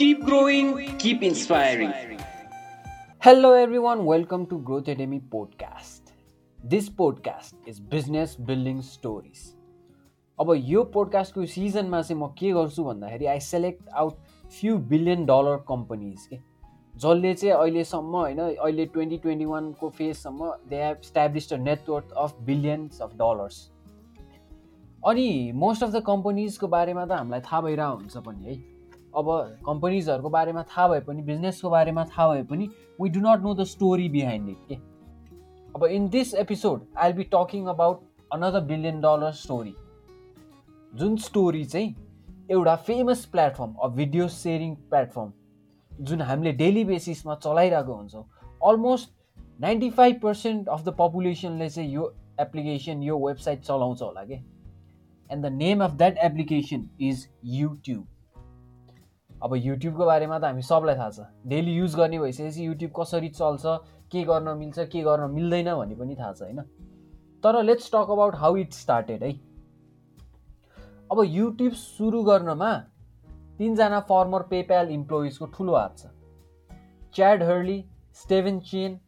Keep growing, keep inspiring. Hello, everyone. Welcome to Growth Academy podcast. This podcast is business building stories. अब यो पोडकास्टको सिजनमा चाहिँ म के गर्छु भन्दाखेरि I select out few billion dollar companies के जसले चाहिँ अहिलेसम्म होइन अहिले ट्वेन्टी ट्वेन्टी वानको फेजसम्म they have established a network of billions of dollars अनि मोस्ट अफ द कम्पनीजको बारेमा त हामीलाई थाहा भइरहेको हुन्छ पनि है अब कम्पनीजहरूको बारेमा थाहा भए पनि बिजनेसको बारेमा थाहा भए पनि we do not know the story behind it के अब in this episode I be talking about another billion dollar story जुन स्टोरी चाहिँ एउटा famous platform a video sharing platform जुन हामीले डेली बेसिसमा चलाइरहेको हुन्छौँ। Almost ninety five percent of the पपुलेसनले चाहिँ यो एप्लिकेसन यो वेबसाइट चलाउँछ होला कि and the name of that application is YouTube अब युट्युबको बारेमा त हामी सबलाई थाहा छ। डेली युज गर्ने भइसकेपछि युट्युब कसरी चल्छ के गर्न मिल्छ के गर्न मिल्दैन भन्ने पनि थाहा छ होइन? तर let's talk about how it started है? अब युट्युब सुरु गर्नमा तिनजना फर्मर पेप्याल इम्प्लोइजको ठुलो हात छ। च्याड हर्ली स्टेभेन चेन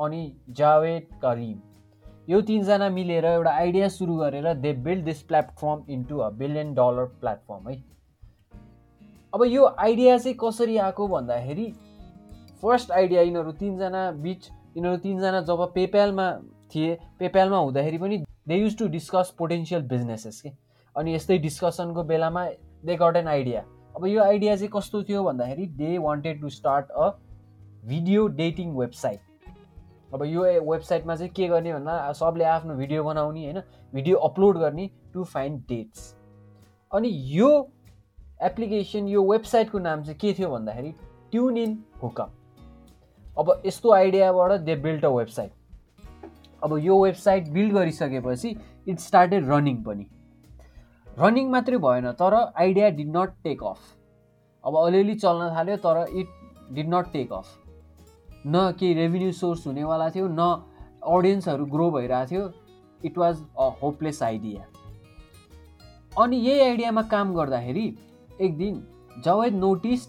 अनि जावेद करिम यो तिनजना मिलेर एउटा आइडिया सुरु गरेर they build this platform into a billion dollar platform है? अब यो आइडिया चाहिँ कसरी आएको भन्दाखेरि फर्स्ट आइडिया यिनीहरू तिनजना बिच यिनीहरू तिनजना जब पेप्यालमा थिए पेप्यालमा हुँदाखेरि पनि they use to discuss potential businesses के? अनि यस्तै डिस्कसनको बेलामा दे गट एन आइडिया अब यो आइडिया चाहिँ कस्तो थियो भन्दाखेरि they wanted to start a video dating website अब यो वेबसाइटमा चाहिँ के गर्ने भन्दा सबले आफ्नो भिडियो बनाउने होइन? भिडियो अपलोड गर्ने टु फाइन्ड डेट्स अनि यो एप्लिकेसन यो वेबसाइटको नाम चाहिँ के थियो भन्दाखेरि ट्युन इन हुकअप अब यस्तो आइडियाबाट दे बिल्ड अ वेबसाइट अब यो वेबसाइट बिल्ड गरिसकेपछि इट स्टार्टेड रनिङ पनि। रनिङ मात्रै भएन तर idea did not take off अब अलिअलि चल्न थाल्यो तर it did not take off न केही रेभिन्यू सोर्स हुनेवाला थियो न अडियन्सहरू ग्रो भइरहेको थियो। It was a hopeless idea अनि यही आइडियामा काम गर्दाखेरि एक दिन जवेद नोटिस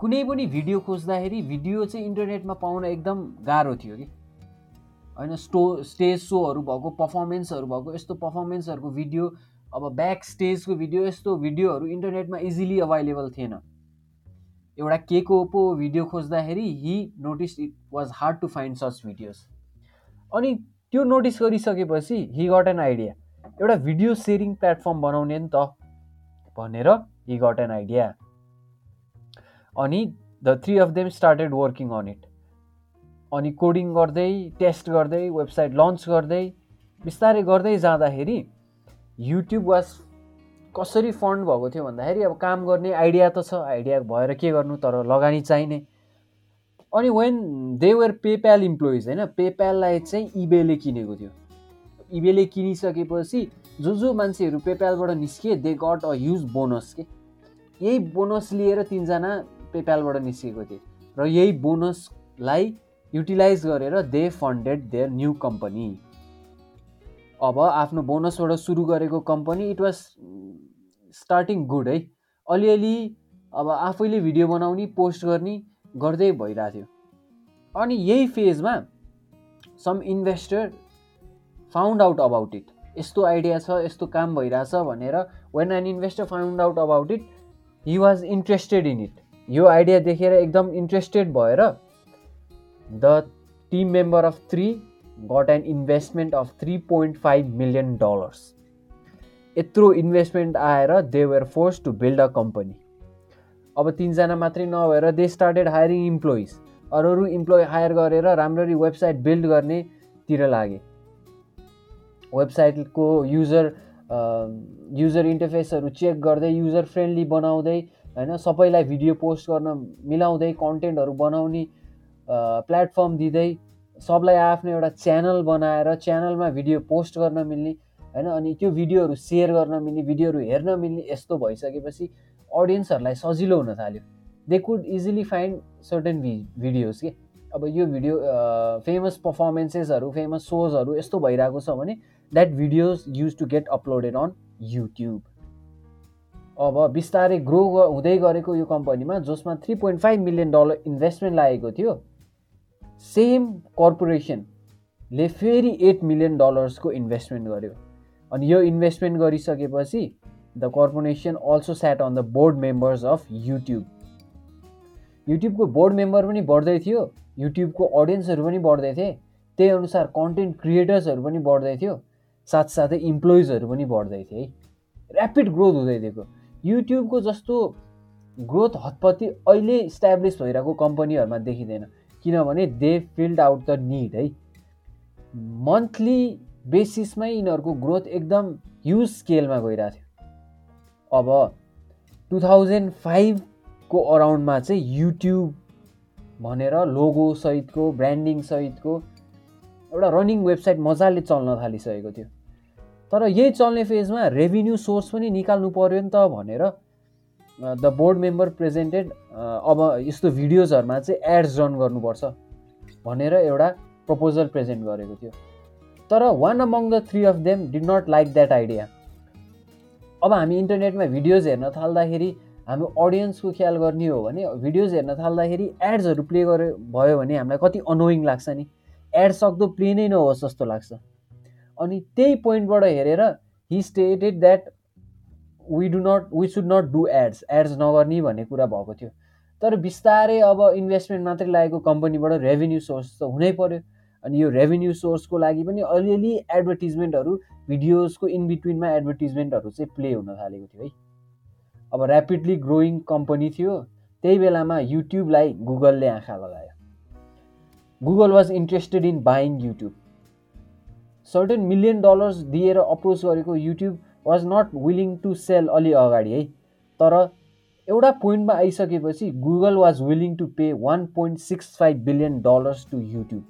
कुनै पनि भिडियो खोज्दाखेरि भिडियो चाहिँ इन्टरनेटमा पाउन एकदम गाह्रो थियो कि। होइन स्टो स्टेज सोहरू भएको पर्फर्मेन्सहरू भएको यस्तो पर्फर्मेन्सहरूको भिडियो अब ब्याक स्टेजको भिडियो यस्तो भिडियोहरू इन्टरनेटमा इजिली अभाइलेबल थिएन। एउटा के को पो भिडियो खोज्दाखेरि he notice it was hard to find such videos अनि त्यो नोटिस गरिसकेपछि हि गट एन आइडिया एउटा भिडियो सेयरिङ प्लेटफर्म बनाउने नि त भनेर हि गट एन आइडिया अनि the three of them started working on it अनि कोडिङ गर्दै टेस्ट गर्दै वेबसाइट लन्च गर्दै बिस्तारै गर्दै जाँदाखेरि युट्युब वाज कसरी फन्ड भएको थियो भन्दाखेरि अब काम गर्ने आइडिया त छ आइडिया भएर के गर्नु तर लगानी चाहिने। अनि when they were PayPal employees होइन पेप्याललाई चाहिँ इबेले किनेको थियो। इबेले किनिसकेपछि जो जो मान्छेहरू पेप्यालबाट निस्किए they got a huge bonus के? यही बोनस लिएर तिनजना पेप्यालबाट निस्किएको थिए। र यही बोनसलाई युटिलाइज गरेर they funded their new company अब आफ्नो बोनसबाट सुरु गरेको company it was starting good है। अलिअलि अब आफैले भिडियो बनाउने पोस्ट गर्ने गर्दै भइरहेको थियो। अनि यही फेजमा some investor found out about it यस्तो आइडिया छ यस्तो काम भइरहेछ भनेर when an investor found out about it he was interested in it यो आइडिया देखेर एकदम इन्ट्रेस्टेड भएर the team member of three got an investment of three point five million dollars यत्रो इन्भेस्टमेन्ट आएर they were forced to build a company अब तिनजना मात्रै नभएर दे स्टार्टेड हायरिङ इम्प्लोइज अरू अरू इम्प्लोइ हायर गरेर राम्ररी वेबसाइट बिल्ड गर्नेतिर लागे। वेबसाइटको युजर युजर इन्टरफेसहरू चेक गर्दै युजर फ्रेन्डली बनाउँदै होइन सबैलाई भिडियो पोस्ट गर्न मिलाउँदै कन्टेन्टहरू बनाउने प्लेटफर्म दिँदै सबलाई आफ्नो एउटा च्यानल बनाएर च्यानलमा भिडियो पोस्ट गर्न मिल्ने होइन अनि त्यो भिडियोहरू सेयर गर्न मिल्ने भिडियोहरू हेर्न मिल्ने यस्तो भइसकेपछि अडियन्सहरूलाई सजिलो हुन थाल्यो। They could easily find certain भि भिडियोज के? अब यो भिडियो फेमस पर्फर्मेन्सेसहरू फेमस सोजहरू यस्तो भइरहेको छ भने that videos use to get uploaded on YouTube अब बिस्तारै ग्रो हुँदै गरेको यो कम्पनीमा जसमा three point five million dollar investment लागेको थियो सेम कर्पोरेसनले फेरि एट मिलियन डलर्सको इन्भेस्टमेन्ट गर्यो। अनि यो इन्भेस्टमेन्ट गरिसकेपछि the corporation also set on the board members of YouTube युट्युबको बोर्ड मेम्बर पनि बढ्दै थियो। युट्युबको अडियन्सहरू पनि बढ्दै थिए। त्यही अनुसार कन्टेन्ट क्रिएटर्सहरू पनि बढ्दै थियो। साथसाथै इम्प्लोइजहरू पनि बढ्दै थिए है। ऱ्यापिड ग्रोथ हुँदै दिएको। युट्युबको जस्तो ग्रोथ हतपत्ती अहिले इस्ट्याब्लिस भइरहेको कम्पनीहरूमा देखिँदैन। किनभने they field out the need है। मन्थली बेसिसमै यिनीहरूको ग्रोथ एकदम ह्युज स्केलमा गइरहेको थियो। अब टु थाउजन्ड फाइभको अराउन्डमा चाहिँ युट्युब भनेर लोगोसहितको ब्रान्डिङसहितको एउटा रनिङ वेबसाइट मजाले चल्न थालिसकेको थियो। तर यही चल्ने फेजमा रेभिन्यू सोर्स पनि निकाल्नु पऱ्यो नि त भनेर द बोर्ड मेम्बर प्रेजेन्टेड अब यस्तो भिडियोजहरूमा चाहिँ एड्स रन गर्नुपर्छ भनेर एउटा प्रपोजल प्रेजेन्ट गरेको थियो। तर one among the three of them did not like that idea अब हामी इन्टरनेटमा भिडियोज हेर्न थाल्दाखेरि हामी अडियन्सको ख्याल गर्ने हो भने भिडियोज हेर्न थाल्दाखेरि एड्सहरू प्ले गऱ्यो भयो भने हामीलाई कति अनोइङ लाग्छ नि। एड सक्दो प्ले नै नहोस् जस्तो लाग्छ। अनि त्यही पोइन्टबाट हेरेर he stated that we do not we should not do ads ads नगर्ने भन्ने कुरा भएको थियो। तर बिस्तारै अब इन्भेस्टमेन्ट मात्रै लागेको कम्पनीबाट रेभेन्यू सोर्स त हुनै पऱ्यो अनि यो रेभेन्यू सोर्सको लागि पनि अलिअलि एडभर्टिजमेन्टहरू भिडियोजको इन बिट्विनमा एडभर्टिजमेन्टहरू चाहिँ प्ले हुन थालेको थियो है। अब ऱ्यापिडली ग्रोइङ कम्पनी थियो त्यही बेलामा युट्युबलाई गुगलले आँखा लगायो। Google was interested in buying YouTube certain million dollars दिएर अप्रोच गरेको YouTube was not willing to sell अलि अगाडि है। तर एउटा पोइन्टमा आइसकेपछि Google was willing to pay one point six five billion dollars to YouTube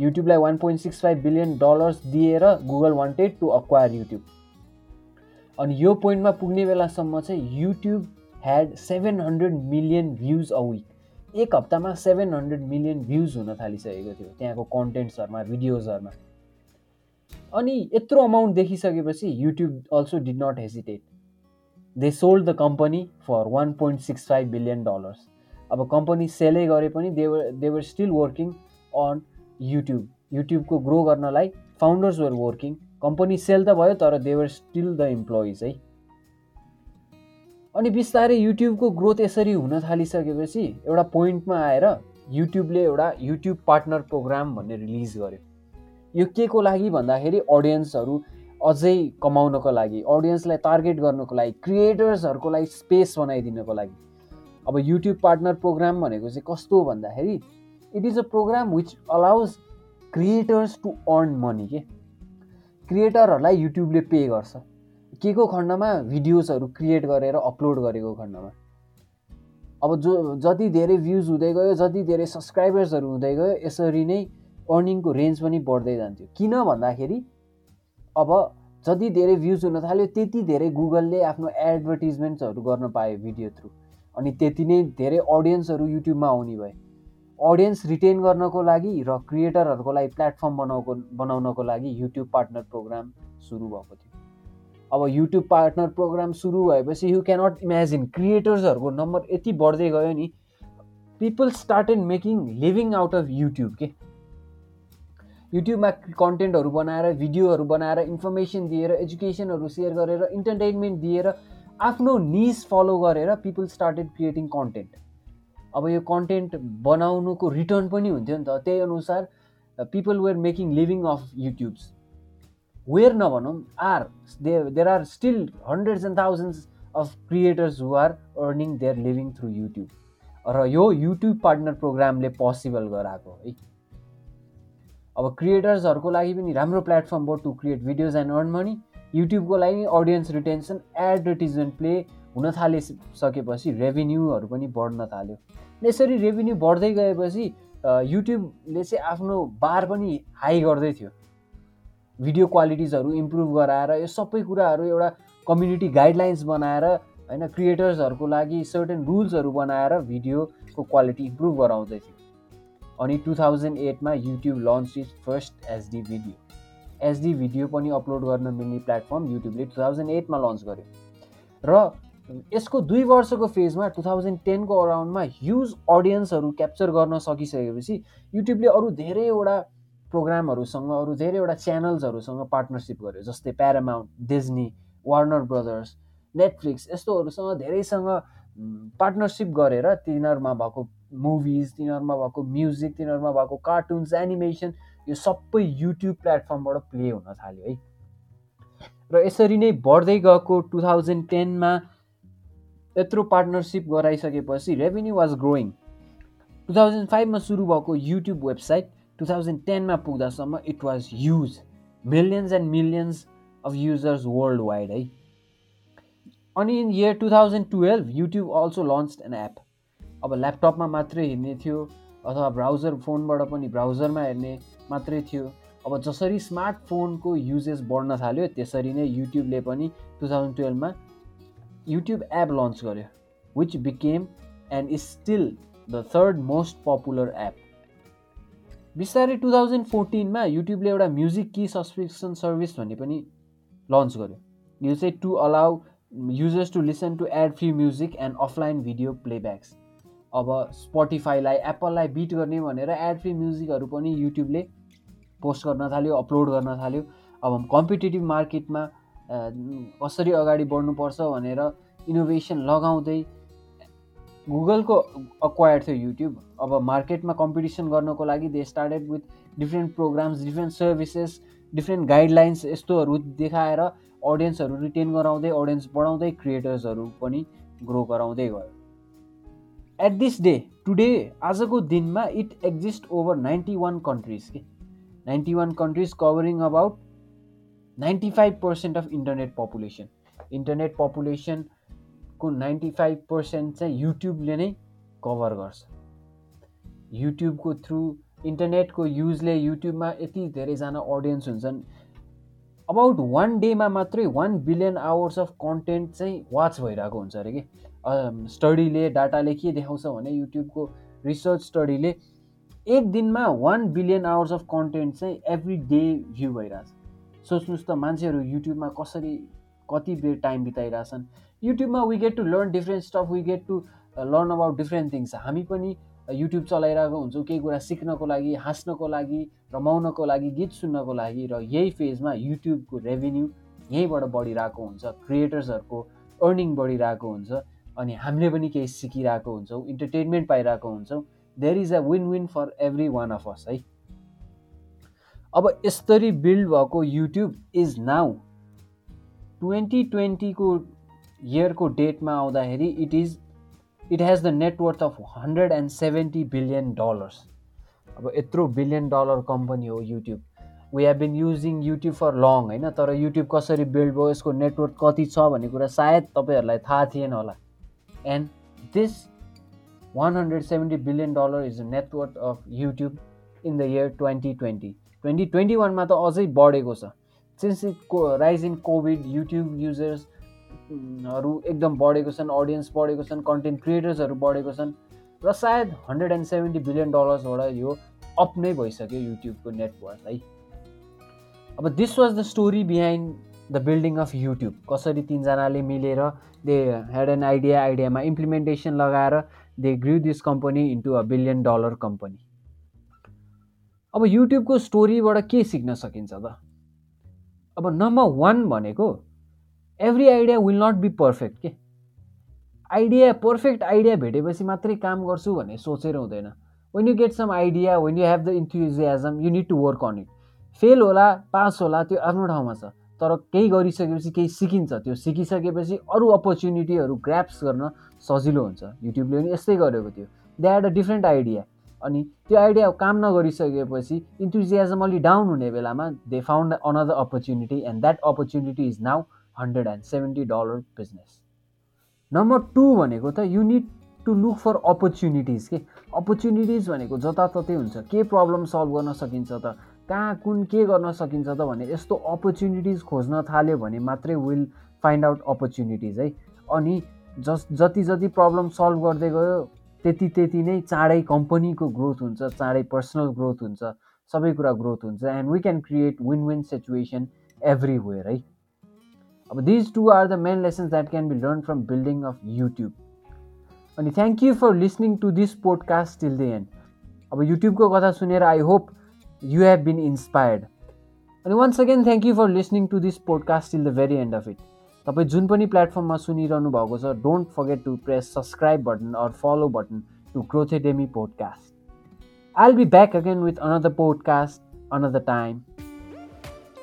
युट्युबलाई one point six five billion dollars दिएर Google wanted to acquire YouTube अनि यो पोइन्टमा पुग्ने बेलासम्म चाहिँ YouTube had seven hundred million views a week एक हप्तामा seven hundred million views हुन थालिसकेको थियो त्यहाँको कन्टेन्ट्सहरूमा भिडियोजहरूमा अनि यत्रो amount देखिसकेपछि YouTube also did not hesitate they sold the company for one point six five billion dollars अब कम्पनी सेलै गरे पनि they were they were still working on YouTube युट्युबको ग्रो गर्नलाई founders were working company sell त भयो तर देवर still the employees है। अनि बिस्तारै युट्युबको ग्रोथ यसरी हुन थालिसकेपछि एउटा पोइन्टमा आएर युट्युबले एउटा युट्युब पार्टनर प्रोग्राम भन्ने रिलिज गर्यो। यो के को लागि भन्दाखेरि अडियन्सहरू अझै कमाउनको लागि अडियन्सलाई टार्गेट गर्नको लागि क्रिएटर्सहरूको लागि स्पेस बनाइदिनको लागि। अब युट्युब पार्टनर प्रोग्राम भनेको चाहिँ कस्तो भन्दाखेरि it is a program which allows creators to earn money के? क्रिएटरहरूलाई युट्युबले पे गर्छ। के को खण्डमा भिडियोजहरू क्रिएट गरेर अपलोड गरेको खण्डमा? अब जो जति धेरै भ्युज हुँदै गयो जति धेरै सब्सक्राइबर्सहरू हुँदै गयो यसरी नै अर्निङको रेन्ज पनि बढ्दै जान्थ्यो। किन भन्दाखेरि अब जति धेरै भ्युज हुन थाल्यो त्यति धेरै गुगलले आफ्नो एडभर्टिजमेन्ट्सहरू गर्न पायो भिडियो थ्रु। अनि त्यति नै धेरै अडियन्सहरू युट्युबमा आउने भयो अडियन्स रिटेन गर्नको लागि र क्रिएटरहरूको लागि प्लेटफर्म बनाउको बनाउनको लागि युट्युब पार्टनर प्रोग्राम सुरु भएको थियो। अब युट्युब पार्टनर प्रोग्राम सुरु भएपछि यु क्यानट इमेजिन क्रिएटर्सहरूको नम्बर यति बढ्दै गयो नि people started making living out of YouTube के? युट्युबमा कन्टेन्टहरू बनाएर भिडियोहरू बनाएर इन्फर्मेसन दिएर एजुकेसनहरू सेयर गरेर इन्टरटेनमेन्ट दिएर आफ्नो निज फलो गरेर पिपल स्टार्टेड क्रिएटिङ कन्टेन्ट अब यो कन्टेन्ट बनाउनुको रिटर्न पनि हुन्थ्यो नि त। त्यही अनुसार people were making living of YouTubes were नभनौँ are they there are still hundreds and thousands of creators who are earning their living through YouTube र यो युट्युब पार्टनर प्रोग्रामले पोसिबल गराएको है अब क्रिएटर्सहरूको लागि पनि राम्रो प्लेटफर्म भयो to create videos and earn money युट्युबको लागि अडियन्स रिटेन्सन एडभर्टिजमेन्ट प्ले हुन थालिसकेपछि रेभेन्यूहरू पनि बढ्न थाल्यो। यसरी रेभेन्यू बढ्दै गएपछि युट्युबले चाहिँ आफ्नो बार पनि हाई गर्दै थियो। भिडियो क्वालिटिजहरू इम्प्रुभ गराएर यो सबै कुराहरू एउटा कम्युनिटी गाइडलाइन्स बनाएर होइन क्रिएटर्सहरूको लागि सर्टेन रुल्सहरू बनाएर भिडियोको क्वालिटी इम्प्रुभ गराउँदै थियो। अनि two thousand एटमा YouTube launch is first HD video HD video पनि अपलोड गर्न मिल्ने प्लेटफर्म युट्युबले टु थाउजन्ड एटमा लन्च गर्यो। र यसको दुई वर्षको फेजमा टु थाउजन्ड टेनको अराउन्डमा ह्युज अडियन्सहरू क्याप्चर गर्न सकिसकेपछि युट्युबले अरू धेरैवटा प्रोग्रामहरूसँग अरू धेरैवटा च्यानल्सहरूसँग पार्टनरसिप गर्यो जस्तै Paramount Disney Warner Brothers Netflix यस्तोहरूसँग धेरैसँग पार्टनरसिप गरेर तिनीहरूमा भएको मुभिज तिनीहरूमा भएको म्युजिक तिनीहरूमा भएको कार्टुन्स एनिमेसन यो सबै युट्युब प्लेटफर्मबाट प्ले हुन थाल्यो है। र यसरी नै बढ्दै गएको टु थाउजन्ड टेनमा यत्रो partnership गराइसकेपछि revenue was growing two thousand फाइभमा सुरु भएको युट्युब वेबसाइट टु थाउजन्ड टेनमा पुग्दासम्म it was huge millions and millions of users worldwide है। अनि in year two thousand twelve YouTube also launch an app अब ल्यापटपमा मात्रै हेर्ने थियो अथवा ब्राउजर फोनबाट पनि ब्राउजरमा हेर्ने मात्रै थियो। अब जसरी स्मार्टफोनको युजेस बढ्न थाल्यो त्यसरी नै युट्युबले पनि टु थाउजन्ड टुवेल्भमा युट्युब एप लन्च गर्यो which became and is still the third most popular app बिस्तारै टु थाउजन्ड फोर्टिनमा युट्युबले एउटा म्युजिक कि सब्सक्रिप्सन सर्भिस भन्ने पनि लन्च गर्यो। यो चाहिँ to allow users to listen to ad free music and offline video playbacks अब स्पोटिफाईलाई एप्पललाई बिट गर्ने भनेर एड फ्री म्युजिकहरू पनि युट्युबले पोस्ट गर्न थाल्यो अपलोड गर्न थाल्यो। अब कम्पिटेटिभ मार्केटमा कसरी अगाडि बढ्नुपर्छ भनेर इनोभेसन लगाउँदै गुगलको अक्वायर्ड थियो युट्युब अब मार्केटमा कम्पिटिसन गर्नको लागि they started with different programs different services different guidelines यस्तोहरू देखाएर अडियन्सहरू रिटेन गराउँदै अडियन्स बढाउँदै क्रिएटर्सहरू पनि ग्रो गराउँदै गयो। एट दिस डे टुडे आजको दिनमा it exist over ninety one countries के। Ninety one countries covering about ninety five percent of internet population internet पपुलेसनको ninety five percent चाहिँ युट्युबले नै कभर गर्छ। युट्युबको थ्रु इन्टरनेटको युजले युट्युबमा यति धेरैजना अडियन्स हुन्छन्। अबाउट वान डेमा मात्रै one billion hours of content चाहिँ वाच भइरहेको हुन्छ अरे कि। स्टडीले डाटाले के देखाउँछ भने युट्युबको रिसर्च स्टडीले एक दिनमा one billion hours of content चाहिँ एभ्री डे भ्यू भइरहेछ। सोच्नुहोस् त मान्छेहरू युट्युबमा कसरी कति बेर टाइम बिताइरहेछन्। युट्युबमा we get to learn different stuff we get to learn about different things हामी पनि युट्युब चलाइरहेको हुन्छौँ केही कुरा सिक्नको लागि हाँस्नको लागि रमाउनको लागि गीत सुन्नको लागि र यही फेजमा युट्युबको रेभेन्यू यहीँबाट बढिरहेको हुन्छ क्रिएटर्सहरूको अर्निङ बढिरहेको हुन्छ अनि हामीले पनि केही सिकिरहेको हुन्छौँ इन्टरटेनमेन्ट पाइरहेको हुन्छौँ। There is a win win for every one of us है। अब यसरी बिल्ड भएको युट्युब इज नाउ ट्वेन्टी ट्वेन्टीको इयरको डेटमा आउँदाखेरि it is it has the net worth of hundred and seventy billion dollars अब यत्रो बिलियन डलर कम्पनी हो YouTube we have been using YouTube for long होइन? तर युट्युब कसरी बिल्ड भयो यसको नेटवर्क कति छ भन्ने कुरा सायद तपाईँहरूलाई थाहा थिएन होला. And this one hundred seventy billion dollar is the net worth of YouTube in the year twenty twenty twenty twenty वानमा त अझै बढेको छ। सिन्स को rise in COVID YouTube users हरू एकदम बढेको छन् अडियन्स बढेको छन् कन्टेन्ट क्रिएटर्सहरू बढेको छन् र सायद हन्ड्रेड एन्ड सेभेन्टी बिलियन डलर्सबाट यो अप नै भइसक्यो युट्युबको नेटवर्क है। अब this was the story behind the building of YouTube कसरी तिनजनाले मिलेर दे ह्याड एन आइडिया आइडियामा इम्प्लिमेन्टेसन लगाएर they grew this company into a billion dollar company अब युट्युबको स्टोरीबाट के सिक्न सकिन्छ त? अब नम्बर वान भनेको every idea will not be perfect के? आइडिया पर्फेक्ट आइडिया भेटेपछि मात्रै काम गर्छु भन्ने सोचेर हुँदैन। When you get some idea when you have the enthusiasm you need to work on it fail होला पास होला त्यो आफ्नो ठाउँमा छ। तर केही गरिसकेपछि केही सिकिन्छ। त्यो सिकिसकेपछि अरू अपर्च्युनिटीहरू ग्राप्स गर्न सजिलो हुन्छ। युट्युबले पनि यस्तै गरेको थियो। They had a different idea अनि त्यो आइडिया काम नगरिसकेपछि इन्थुजियाजम अलिक डाउन हुने बेलामा they found another opportunity and that opportunity is now hundred and seventy dollar business number two भनेको त you need to look for opportunities के? अपर्च्युनिटिज भनेको जताततै हुन्छ। के प्रब्लम सल्भ गर्न सकिन्छ त? कहाँ कुन के गर्न सकिन्छ त भने यस्तो अपर्च्युनिटिज खोज्न थाल्यो भने मात्रै विल फाइन्ड आउट अपर्च्युनिटिज है। अनि जस जति जति प्रब्लम सल्भ गर्दै गयो त्यति त्यति नै चाँडै कम्पनीको ग्रोथ हुन्छ चाँडै पर्सनल ग्रोथ हुन्छ सबै कुरा ग्रोथ हुन्छ and we can create win win situation everywhere है अब these two are the main lessons that can be learn from building of YouTube अनि thank you for listening to this podcast till the end अब युट्युबको कथा सुनेर I hope you have been inspired अनि once again thank you for listening to this podcast till the very end of it तपाईँ जुन पनि प्लेटफर्ममा सुनिरहनु भएको छ don't forget to press subscribe button or follow button to Growthademy podcast I'll be back again with another podcast another time.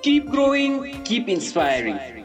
Keep growing, keep inspiring.